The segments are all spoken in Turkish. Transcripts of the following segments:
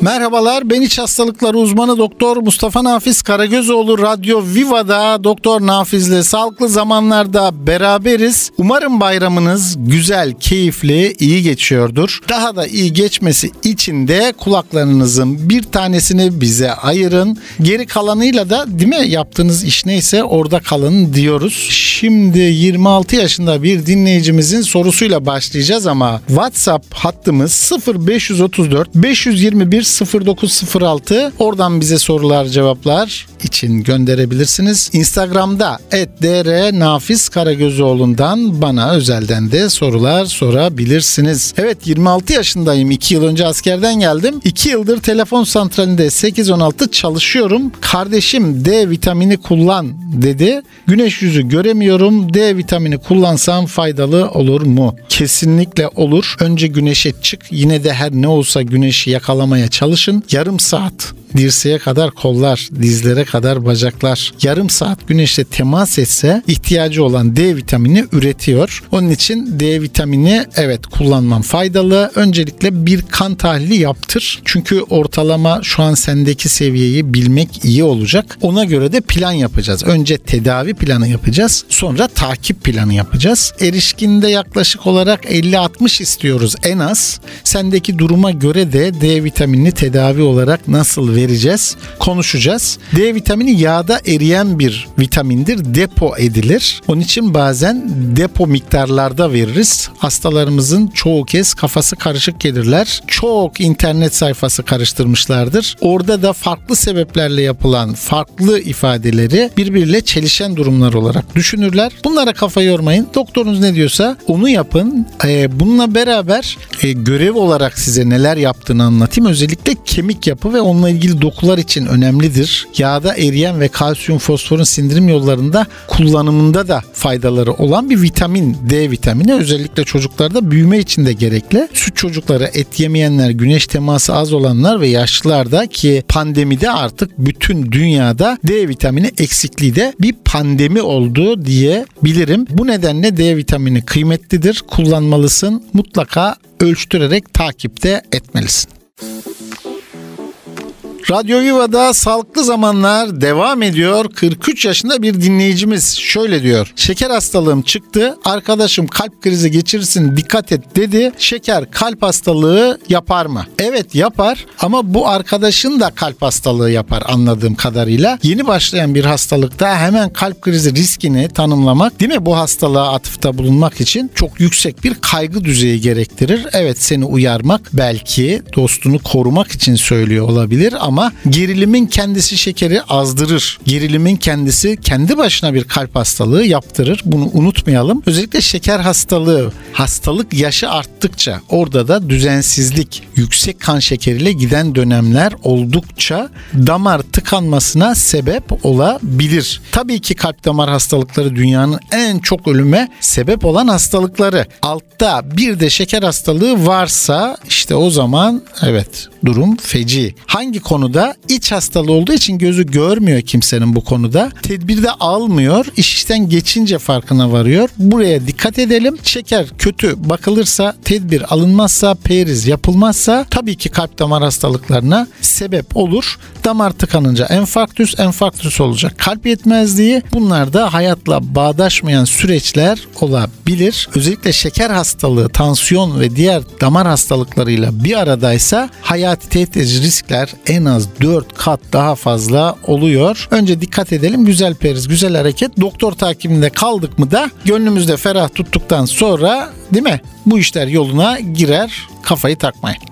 Merhabalar ben iç hastalıkları uzmanı doktor Mustafa Nafiz Karagözoğlu Radyo Viva'da Doktor Nafiz'le sağlıklı zamanlarda beraberiz. Umarım bayramınız güzel, keyifli, iyi geçiyordur. Daha da iyi geçmesi için de kulaklarınızın bir tanesini bize ayırın. Geri kalanıyla da değil mi yaptığınız iş neyse orada kalın diyoruz. Şimdi 26 yaşında bir dinleyicimizin sorusuyla başlayacağız ama WhatsApp hattımız 0534 521 0906 oradan bize sorular cevaplar için gönderebilirsiniz. Instagram'da @dr nafiz karagözoğlu'ndan bana özelden de sorular sorabilirsiniz. Evet 26 yaşındayım. 2 yıl önce askerden geldim. 2 yıldır telefon santralinde 8-16 çalışıyorum. Kardeşim D vitamini kullan dedi. Güneş yüzü göremiyorum. D vitamini kullansam faydalı olur mu? Kesinlikle olur. Önce güneşe çık. Yine de her ne olsa güneşi yakalamaya çalışın. Yarım saat dirseğe kadar kollar, dizlere kadar bacaklar yarım saat güneşle temas etse ihtiyacı olan D vitamini üretiyor. Onun için D vitamini evet kullanman faydalı. Öncelikle bir kan tahlili yaptır. Çünkü ortalama şu an sendeki seviyeyi bilmek iyi olacak. Ona göre de plan yapacağız. Önce tedavi planı yapacağız. Sonra takip planı yapacağız. Erişkinde yaklaşık olarak 50-60 istiyoruz en az. Sendeki duruma göre de D vitaminini tedavi olarak nasıl vereceğiz, konuşacağız. D vitamini yağda eriyen bir vitamindir. Depo edilir. Onun için bazen depo miktarlarda veririz. Hastalarımızın çoğu kez kafası karışık gelirler. Çok internet sayfası karıştırmışlardır. Orada da farklı sebeplerle yapılan farklı ifadeleri birbiriyle çelişen durumlar olarak düşünürler. Bunlara kafa yormayın. Doktorunuz ne diyorsa onu yapın. Ee, bununla beraber e, görev olarak size neler yaptığını anlatayım. Özellikle kemik yapı ve onunla ilgili dokular için önemlidir. Yağda eriyen ve kalsiyum fosforun sindirim yollarında kullanımında da faydaları olan bir vitamin D vitamini özellikle çocuklarda büyüme için de gerekli. Süt çocukları et yemeyenler, güneş teması az olanlar ve yaşlılarda ki pandemide artık bütün dünyada D vitamini eksikliği de bir pandemi oldu diye bilirim. Bu nedenle D vitamini kıymetlidir. Kullanmalısın. Mutlaka ölçtürerek takipte etmelisin. Radyo Viva'da sağlıklı zamanlar devam ediyor. 43 yaşında bir dinleyicimiz şöyle diyor. Şeker hastalığım çıktı. Arkadaşım kalp krizi geçirsin dikkat et dedi. Şeker kalp hastalığı yapar mı? Evet yapar ama bu arkadaşın da kalp hastalığı yapar anladığım kadarıyla. Yeni başlayan bir hastalıkta hemen kalp krizi riskini tanımlamak değil mi? Bu hastalığa atıfta bulunmak için çok yüksek bir kaygı düzeyi gerektirir. Evet seni uyarmak belki dostunu korumak için söylüyor olabilir ama ama gerilimin kendisi şekeri azdırır. Gerilimin kendisi kendi başına bir kalp hastalığı yaptırır. Bunu unutmayalım. Özellikle şeker hastalığı, hastalık yaşı arttıkça orada da düzensizlik, yüksek kan şekeriyle giden dönemler oldukça damar tıkanmasına sebep olabilir. Tabii ki kalp damar hastalıkları dünyanın en çok ölüme sebep olan hastalıkları. Altta bir de şeker hastalığı varsa işte o zaman evet durum feci. Hangi konuda? iç hastalığı olduğu için gözü görmüyor kimsenin bu konuda. Tedbir de almıyor. İş işten geçince farkına varıyor. Buraya dikkat edelim. Şeker kötü bakılırsa, tedbir alınmazsa, periz yapılmazsa tabii ki kalp damar hastalıklarına sebep olur. Damar tıkanınca enfarktüs, enfarktüs olacak kalp yetmezliği. Bunlar da hayatla bağdaşmayan süreçler olabilir. Özellikle şeker hastalığı, tansiyon ve diğer damar hastalıklarıyla bir aradaysa hayati tehdit edici riskler en az 4 kat daha fazla oluyor. Önce dikkat edelim güzel periz, güzel hareket. Doktor takibinde kaldık mı da gönlümüzde ferah tuttuktan sonra değil mi? Bu işler yoluna girer kafayı takmayın.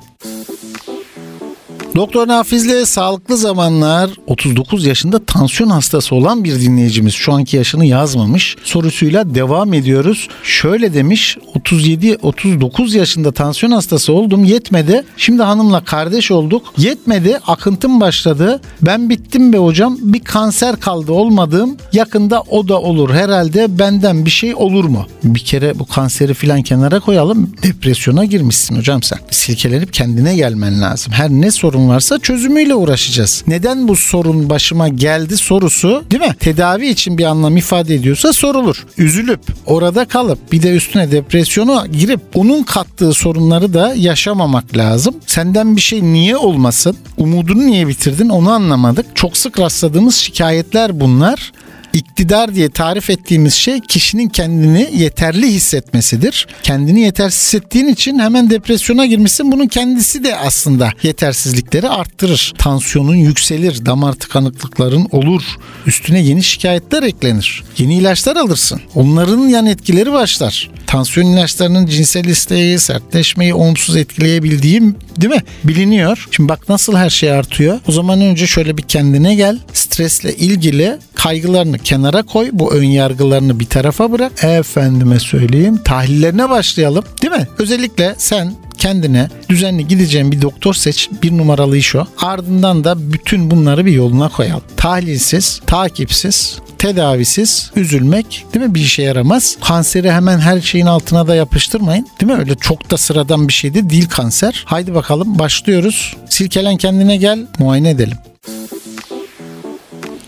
Doktor Nafiz'le sağlıklı zamanlar 39 yaşında tansiyon hastası olan bir dinleyicimiz. Şu anki yaşını yazmamış. Sorusuyla devam ediyoruz. Şöyle demiş 37-39 yaşında tansiyon hastası oldum yetmedi. Şimdi hanımla kardeş olduk. Yetmedi akıntım başladı. Ben bittim be hocam bir kanser kaldı olmadığım yakında o da olur herhalde benden bir şey olur mu? Bir kere bu kanseri filan kenara koyalım. Depresyona girmişsin hocam sen. Silkelenip kendine gelmen lazım. Her ne sorun varsa çözümüyle uğraşacağız. Neden bu sorun başıma geldi sorusu değil mi? Tedavi için bir anlam ifade ediyorsa sorulur. Üzülüp orada kalıp bir de üstüne depresyona girip onun kattığı sorunları da yaşamamak lazım. Senden bir şey niye olmasın? Umudunu niye bitirdin onu anlamadık. Çok sık rastladığımız şikayetler bunlar. İktidar diye tarif ettiğimiz şey kişinin kendini yeterli hissetmesidir. Kendini yetersiz hissettiğin için hemen depresyona girmişsin. Bunun kendisi de aslında yetersizlikleri arttırır. Tansiyonun yükselir, damar tıkanıklıkların olur. Üstüne yeni şikayetler eklenir. Yeni ilaçlar alırsın. Onların yan etkileri başlar. Tansiyon ilaçlarının cinsel isteği, sertleşmeyi olumsuz etkileyebildiğim değil mi? Biliniyor. Şimdi bak nasıl her şey artıyor. O zaman önce şöyle bir kendine gel. Stresle ilgili kaygılarını kenara koy. Bu ön yargılarını bir tarafa bırak. Efendime söyleyeyim. Tahlillerine başlayalım. Değil mi? Özellikle sen kendine düzenli gideceğin bir doktor seç. Bir numaralı iş o. Ardından da bütün bunları bir yoluna koyalım. Tahlilsiz, takipsiz, tedavisiz üzülmek değil mi bir işe yaramaz. Kanseri hemen her şeyin altına da yapıştırmayın. Değil mi? Öyle çok da sıradan bir şey de değil kanser. Haydi bakalım başlıyoruz. Silkelen kendine gel muayene edelim.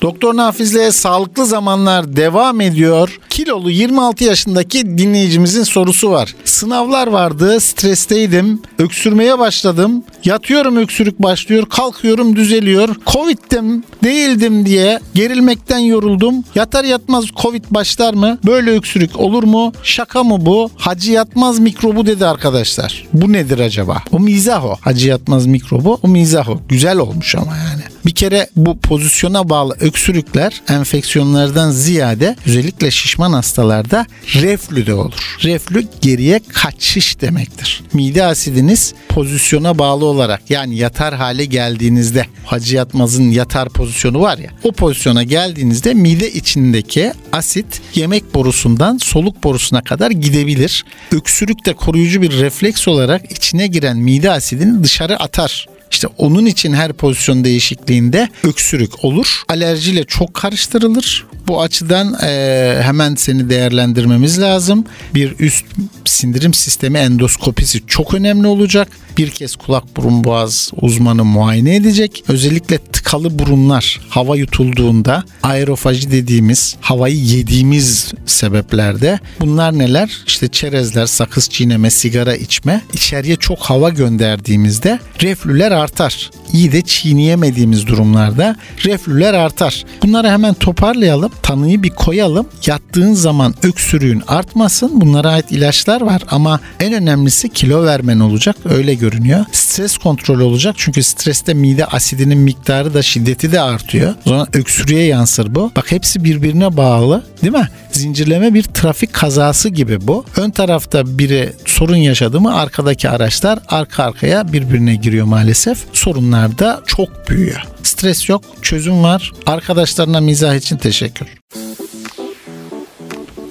Doktor Nafiz'le sağlıklı zamanlar devam ediyor. Kilolu 26 yaşındaki dinleyicimizin sorusu var. Sınavlar vardı, stresteydim, öksürmeye başladım. Yatıyorum öksürük başlıyor, kalkıyorum düzeliyor. Covid'dim, değildim diye gerilmekten yoruldum. Yatar yatmaz Covid başlar mı? Böyle öksürük olur mu? Şaka mı bu? Hacı yatmaz mikrobu dedi arkadaşlar. Bu nedir acaba? O mizah o. Hacı yatmaz mikrobu o mizah o. Güzel olmuş ama yani. Bir kere bu pozisyona bağlı öksürükler enfeksiyonlardan ziyade özellikle şişman hastalarda reflü de olur. Reflü geriye kaçış demektir. Mide asidiniz pozisyona bağlı olarak yani yatar hale geldiğinizde Hacı Yatmaz'ın yatar pozisyonu var ya o pozisyona geldiğinizde mide içindeki asit yemek borusundan soluk borusuna kadar gidebilir. Öksürük de koruyucu bir refleks olarak içine giren mide asidini dışarı atar. İşte onun için her pozisyon değişikliğinde öksürük olur. Alerjiyle çok karıştırılır. Bu açıdan e, hemen seni değerlendirmemiz lazım. Bir üst sindirim sistemi endoskopisi çok önemli olacak. Bir kez kulak burun boğaz uzmanı muayene edecek. Özellikle tıkalı burunlar hava yutulduğunda aerofaji dediğimiz havayı yediğimiz sebeplerde bunlar neler? İşte çerezler, sakız çiğneme, sigara içme. İçeriye çok hava gönderdiğimizde reflüler artar. İyi de çiğneyemediğimiz durumlarda reflüler artar. Bunları hemen toparlayalım. Tanıyı bir koyalım. Yattığın zaman öksürüğün artmasın. Bunlara ait ilaçlar var ama en önemlisi kilo vermen olacak. Öyle görünüyor. Stres kontrolü olacak. Çünkü streste mide asidinin miktarı da şiddeti de artıyor. O zaman öksürüğe yansır bu. Bak hepsi birbirine bağlı değil mi? Zincirleme bir trafik kazası gibi bu. Ön tarafta biri sorun yaşadı mı arkadaki araçlar arka arkaya birbirine giriyor maalesef. Sorunlar da çok büyüyor. Stres yok, çözüm var. Arkadaşlarına mizah için teşekkür.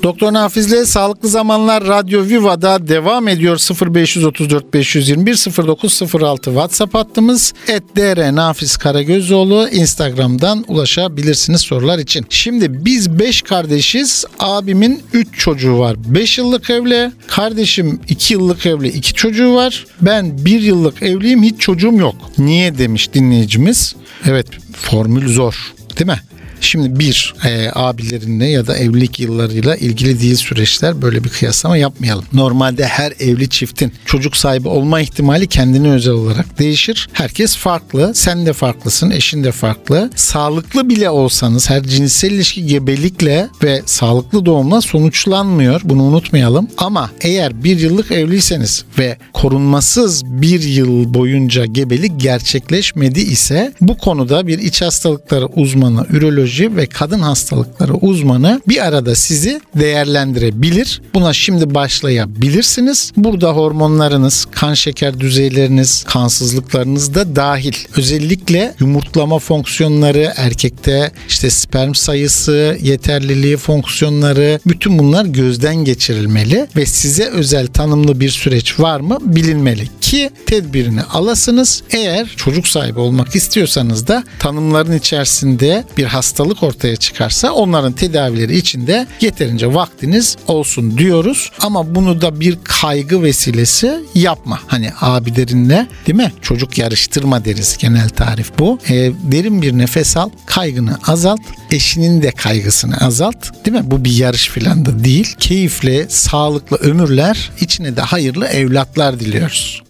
Doktor Nafiz'le Sağlıklı Zamanlar Radyo Viva'da devam ediyor 0534 521 0906 WhatsApp hattımız et dr Nafiz Karagözoğlu Instagram'dan ulaşabilirsiniz sorular için. Şimdi biz 5 kardeşiz. Abimin 3 çocuğu var. 5 yıllık evli. Kardeşim 2 yıllık evli. 2 çocuğu var. Ben 1 yıllık evliyim. Hiç çocuğum yok. Niye demiş dinleyicimiz. Evet formül zor değil mi? Şimdi bir e, abilerinle ya da evlilik yıllarıyla ilgili değil süreçler böyle bir kıyaslama yapmayalım. Normalde her evli çiftin çocuk sahibi olma ihtimali kendine özel olarak değişir. Herkes farklı. Sen de farklısın. Eşin de farklı. Sağlıklı bile olsanız her cinsel ilişki gebelikle ve sağlıklı doğumla sonuçlanmıyor. Bunu unutmayalım. Ama eğer bir yıllık evliyseniz ve korunmasız bir yıl boyunca gebelik gerçekleşmedi ise bu konuda bir iç hastalıkları uzmanı, üroloji ve kadın hastalıkları uzmanı bir arada sizi değerlendirebilir. Buna şimdi başlayabilirsiniz. Burada hormonlarınız, kan şeker düzeyleriniz, kansızlıklarınız da dahil. Özellikle yumurtlama fonksiyonları, erkekte işte sperm sayısı, yeterliliği fonksiyonları bütün bunlar gözden geçirilmeli ve size özel tanımlı bir süreç var mı bilinmeli ki tedbirini alasınız. Eğer çocuk sahibi olmak istiyorsanız da tanımların içerisinde bir hasta hastalık ortaya çıkarsa onların tedavileri içinde yeterince vaktiniz olsun diyoruz. Ama bunu da bir kaygı vesilesi yapma. Hani abilerinle değil mi? Çocuk yarıştırma deriz genel tarif bu. E, derin bir nefes al, kaygını azalt, eşinin de kaygısını azalt. Değil mi? Bu bir yarış filan da değil. Keyifle, sağlıklı ömürler, içine de hayırlı evlatlar diliyoruz.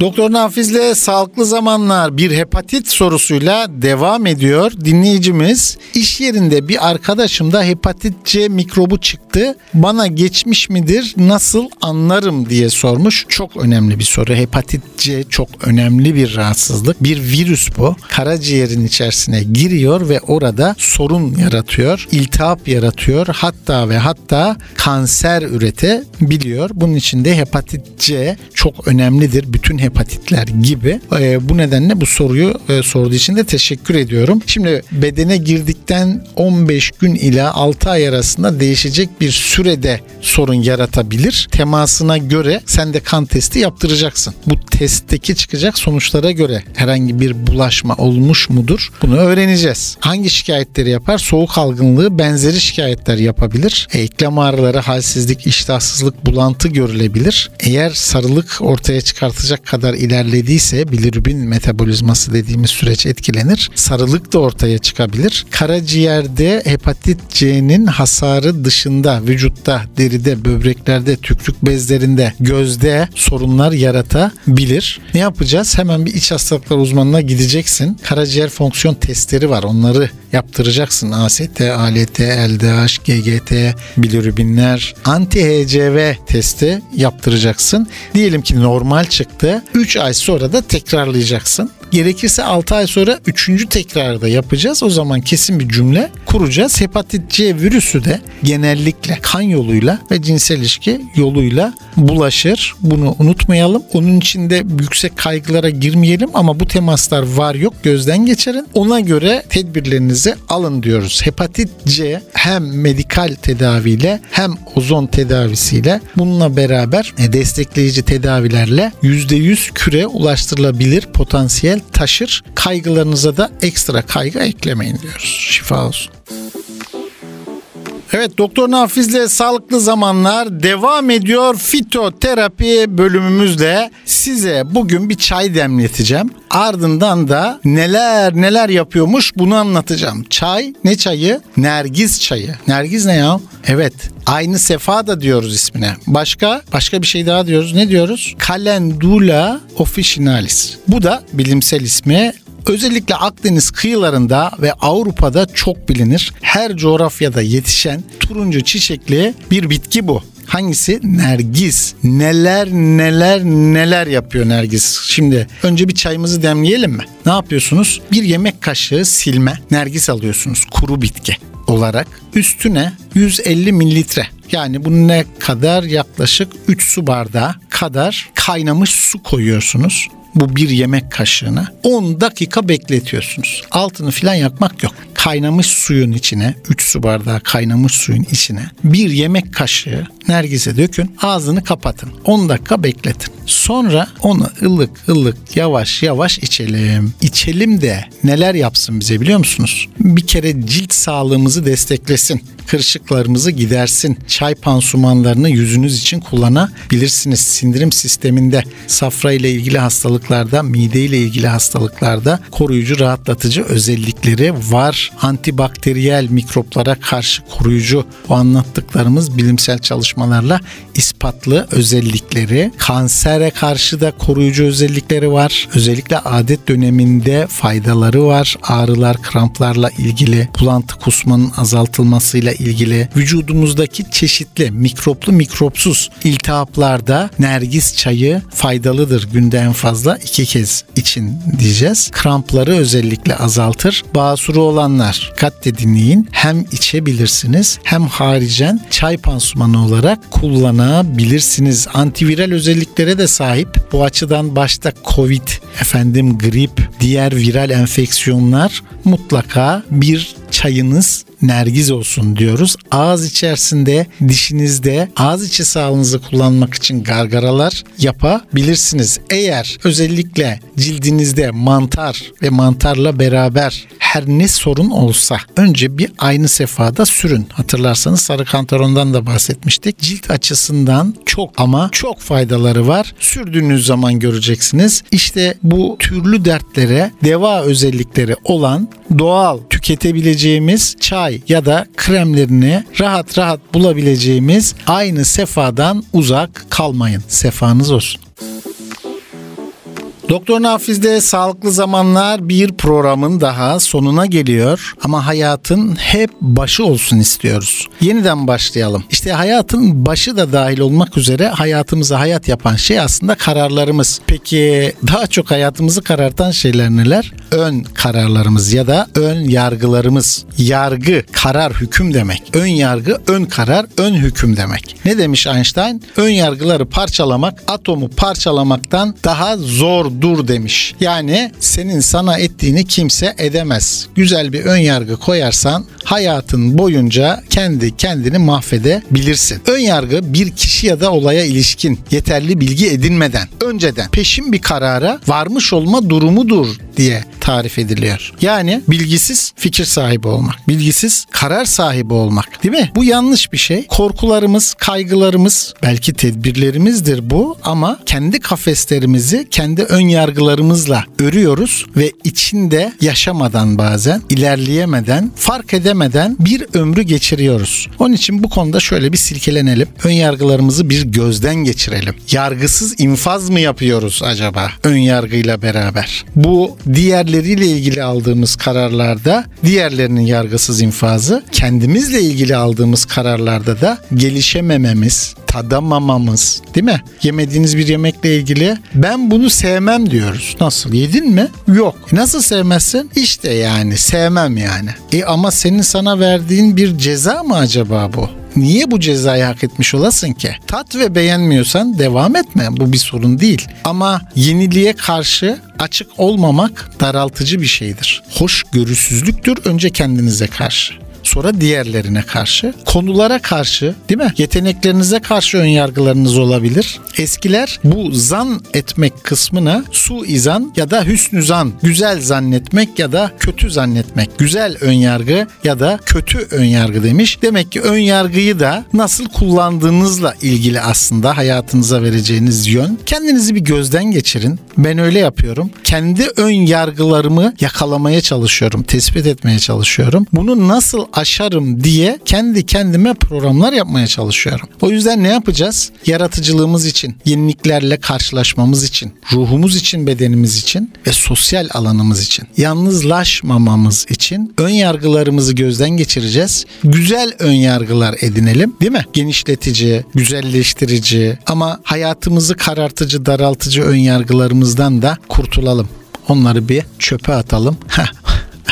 Doktor Nafiz'le Sağlıklı Zamanlar bir hepatit sorusuyla devam ediyor. Dinleyicimiz iş yerinde bir arkadaşımda hepatit C mikrobu çıktı. Bana geçmiş midir? Nasıl anlarım diye sormuş. Çok önemli bir soru. Hepatit C çok önemli bir rahatsızlık. Bir virüs bu. Karaciğerin içerisine giriyor ve orada sorun yaratıyor. iltihap yaratıyor. Hatta ve hatta kanser üretebiliyor. Bunun için de hepatit C çok önemlidir. Bütün hepatitler gibi. E, bu nedenle bu soruyu e, sorduğu için de teşekkür ediyorum. Şimdi bedene girdikten 15 gün ila 6 ay arasında değişecek bir sürede sorun yaratabilir. Temasına göre sen de kan testi yaptıracaksın. Bu testteki çıkacak sonuçlara göre herhangi bir bulaşma olmuş mudur? Bunu öğreneceğiz. Hangi şikayetleri yapar? Soğuk algınlığı benzeri şikayetler yapabilir. E, eklem ağrıları, halsizlik, iştahsızlık, bulantı görülebilir. Eğer sarılık ortaya çıkartacak kadar ilerlediyse bilirubin metabolizması dediğimiz süreç etkilenir. Sarılık da ortaya çıkabilir. Karaciğerde hepatit C'nin hasarı dışında vücutta, deride, böbreklerde, tükrük bezlerinde, gözde sorunlar yaratabilir. Ne yapacağız? Hemen bir iç hastalıklar uzmanına gideceksin. Karaciğer fonksiyon testleri var. Onları yaptıracaksın. AST, ALT, LDH, GGT, bilirubinler, anti-HCV testi yaptıracaksın. Diyelim ki normal çıktı. 3 ay sonra da tekrarlayacaksın. Gerekirse 6 ay sonra 3. tekrarda yapacağız. O zaman kesin bir cümle kuracağız. Hepatit C virüsü de genellikle kan yoluyla ve cinsel ilişki yoluyla bulaşır. Bunu unutmayalım. Onun için de yüksek kaygılara girmeyelim ama bu temaslar var yok gözden geçirin. Ona göre tedbirlerinizi alın diyoruz. Hepatit C hem medikal tedaviyle hem ozon tedavisiyle bununla beraber e, destekleyici tedavilerle %100 küre ulaştırılabilir potansiyel taşır. Kaygılarınıza da ekstra kaygı eklemeyin diyoruz. Şifa olsun. Evet Doktor Nafiz'le Sağlıklı Zamanlar devam ediyor. Fitoterapi bölümümüzle size bugün bir çay demleteceğim. Ardından da neler neler yapıyormuş bunu anlatacağım. Çay ne çayı? Nergiz çayı. Nergiz ne ya? Evet aynı sefa da diyoruz ismine. Başka? Başka bir şey daha diyoruz. Ne diyoruz? Calendula officinalis. Bu da bilimsel ismi Özellikle Akdeniz kıyılarında ve Avrupa'da çok bilinir. Her coğrafyada yetişen turuncu çiçekli bir bitki bu. Hangisi? Nergis. Neler neler neler yapıyor Nergis. Şimdi önce bir çayımızı demleyelim mi? Ne yapıyorsunuz? Bir yemek kaşığı silme Nergis alıyorsunuz. Kuru bitki olarak. Üstüne 150 mililitre yani bu ne kadar yaklaşık 3 su bardağı kadar kaynamış su koyuyorsunuz bu bir yemek kaşığına 10 dakika bekletiyorsunuz. Altını filan yakmak yok. Kaynamış suyun içine 3 su bardağı kaynamış suyun içine bir yemek kaşığı nergise dökün. Ağzını kapatın. 10 dakika bekletin. Sonra onu ılık ılık yavaş yavaş içelim. İçelim de neler yapsın bize biliyor musunuz? Bir kere cilt sağlığımızı desteklesin kırışıklarımızı gidersin. Çay pansumanlarını yüzünüz için kullanabilirsiniz. Sindirim sisteminde safra ile ilgili hastalıklarda, mide ile ilgili hastalıklarda koruyucu, rahatlatıcı özellikleri var. Antibakteriyel mikroplara karşı koruyucu bu anlattıklarımız bilimsel çalışmalarla ispatlı özellikleri. Kansere karşı da koruyucu özellikleri var. Özellikle adet döneminde faydaları var. Ağrılar, kramplarla ilgili, bulantı kusmanın azaltılmasıyla ilgili vücudumuzdaki çeşitli mikroplu mikropsuz iltihaplarda nergis çayı faydalıdır. Günde en fazla iki kez için diyeceğiz. Krampları özellikle azaltır. Basuru olanlar dikkatle dinleyin. Hem içebilirsiniz hem haricen çay pansumanı olarak kullanabilirsiniz. Antiviral özelliklere de sahip. Bu açıdan başta Covid, efendim grip, diğer viral enfeksiyonlar mutlaka bir çayınız nergiz olsun diyoruz. Ağız içerisinde, dişinizde ağız içi sağlığınızı kullanmak için gargaralar yapabilirsiniz. Eğer özellikle cildinizde mantar ve mantarla beraber her ne sorun olsa önce bir aynı sefada sürün. Hatırlarsanız sarı kantarondan da bahsetmiştik. Cilt açısından çok ama çok faydaları var. Sürdüğünüz zaman göreceksiniz. İşte bu türlü dertlere deva özellikleri olan doğal tüketebileceğimiz çay ya da kremlerini rahat rahat bulabileceğimiz aynı sefadan uzak kalmayın. Sefanız olsun. Doktor Nafiz'de Sağlıklı Zamanlar bir programın daha sonuna geliyor. Ama hayatın hep başı olsun istiyoruz. Yeniden başlayalım. İşte hayatın başı da dahil olmak üzere hayatımıza hayat yapan şey aslında kararlarımız. Peki daha çok hayatımızı karartan şeyler neler? Ön kararlarımız ya da ön yargılarımız. Yargı, karar, hüküm demek. Ön yargı, ön karar, ön hüküm demek. Ne demiş Einstein? Ön yargıları parçalamak atomu parçalamaktan daha zor dur demiş. Yani senin sana ettiğini kimse edemez. Güzel bir ön yargı koyarsan hayatın boyunca kendi kendini mahvedebilirsin. Ön yargı bir kişi ya da olaya ilişkin yeterli bilgi edinmeden önceden peşin bir karara varmış olma durumudur diye tarif ediliyor. Yani bilgisiz fikir sahibi olmak, bilgisiz karar sahibi olmak değil mi? Bu yanlış bir şey. Korkularımız, kaygılarımız, belki tedbirlerimizdir bu ama kendi kafeslerimizi kendi ön yargılarımızla örüyoruz ve içinde yaşamadan bazen, ilerleyemeden, fark edemeden bir ömrü geçiriyoruz. Onun için bu konuda şöyle bir silkelenelim. Ön yargılarımızı bir gözden geçirelim. Yargısız infaz mı yapıyoruz acaba ön yargıyla beraber? Bu diğerleriyle ilgili aldığımız kararlarda diğerlerinin yargısız infazı, kendimizle ilgili aldığımız kararlarda da gelişemememiz, tadamamamız değil mi? Yemediğiniz bir yemekle ilgili ben bunu sevmem diyoruz. Nasıl yedin mi? Yok. E nasıl sevmezsin? İşte yani sevmem yani. E ama senin sana verdiğin bir ceza mı acaba bu? Niye bu cezayı hak etmiş olasın ki? Tat ve beğenmiyorsan devam etme. Bu bir sorun değil. Ama yeniliğe karşı açık olmamak daraltıcı bir şeydir. Hoş görüsüzlüktür önce kendinize karşı sonra diğerlerine karşı, konulara karşı değil mi? Yeteneklerinize karşı ön yargılarınız olabilir. Eskiler bu zan etmek kısmına su izan ya da hüsnü zan, güzel zannetmek ya da kötü zannetmek, güzel ön yargı ya da kötü ön yargı demiş. Demek ki ön yargıyı da nasıl kullandığınızla ilgili aslında hayatınıza vereceğiniz yön. Kendinizi bir gözden geçirin. Ben öyle yapıyorum. Kendi ön yargılarımı yakalamaya çalışıyorum, tespit etmeye çalışıyorum. Bunu nasıl aşarım diye kendi kendime programlar yapmaya çalışıyorum. O yüzden ne yapacağız? Yaratıcılığımız için, yeniliklerle karşılaşmamız için, ruhumuz için, bedenimiz için ve sosyal alanımız için, yalnızlaşmamamız için ön yargılarımızı gözden geçireceğiz. Güzel ön yargılar edinelim, değil mi? Genişletici, güzelleştirici ama hayatımızı karartıcı, daraltıcı ön yargılarımızdan da kurtulalım. Onları bir çöpe atalım.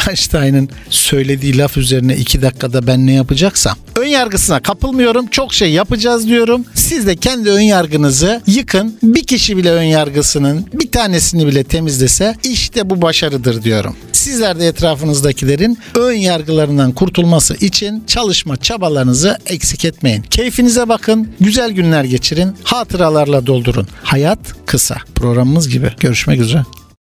Einstein'ın söylediği laf üzerine iki dakikada ben ne yapacaksam ön yargısına kapılmıyorum. Çok şey yapacağız diyorum. Siz de kendi ön yargınızı yıkın. Bir kişi bile ön yargısının bir tanesini bile temizlese işte bu başarıdır diyorum. Sizler de etrafınızdakilerin ön yargılarından kurtulması için çalışma çabalarınızı eksik etmeyin. Keyfinize bakın, güzel günler geçirin, hatıralarla doldurun. Hayat kısa. Programımız gibi. Görüşmek üzere.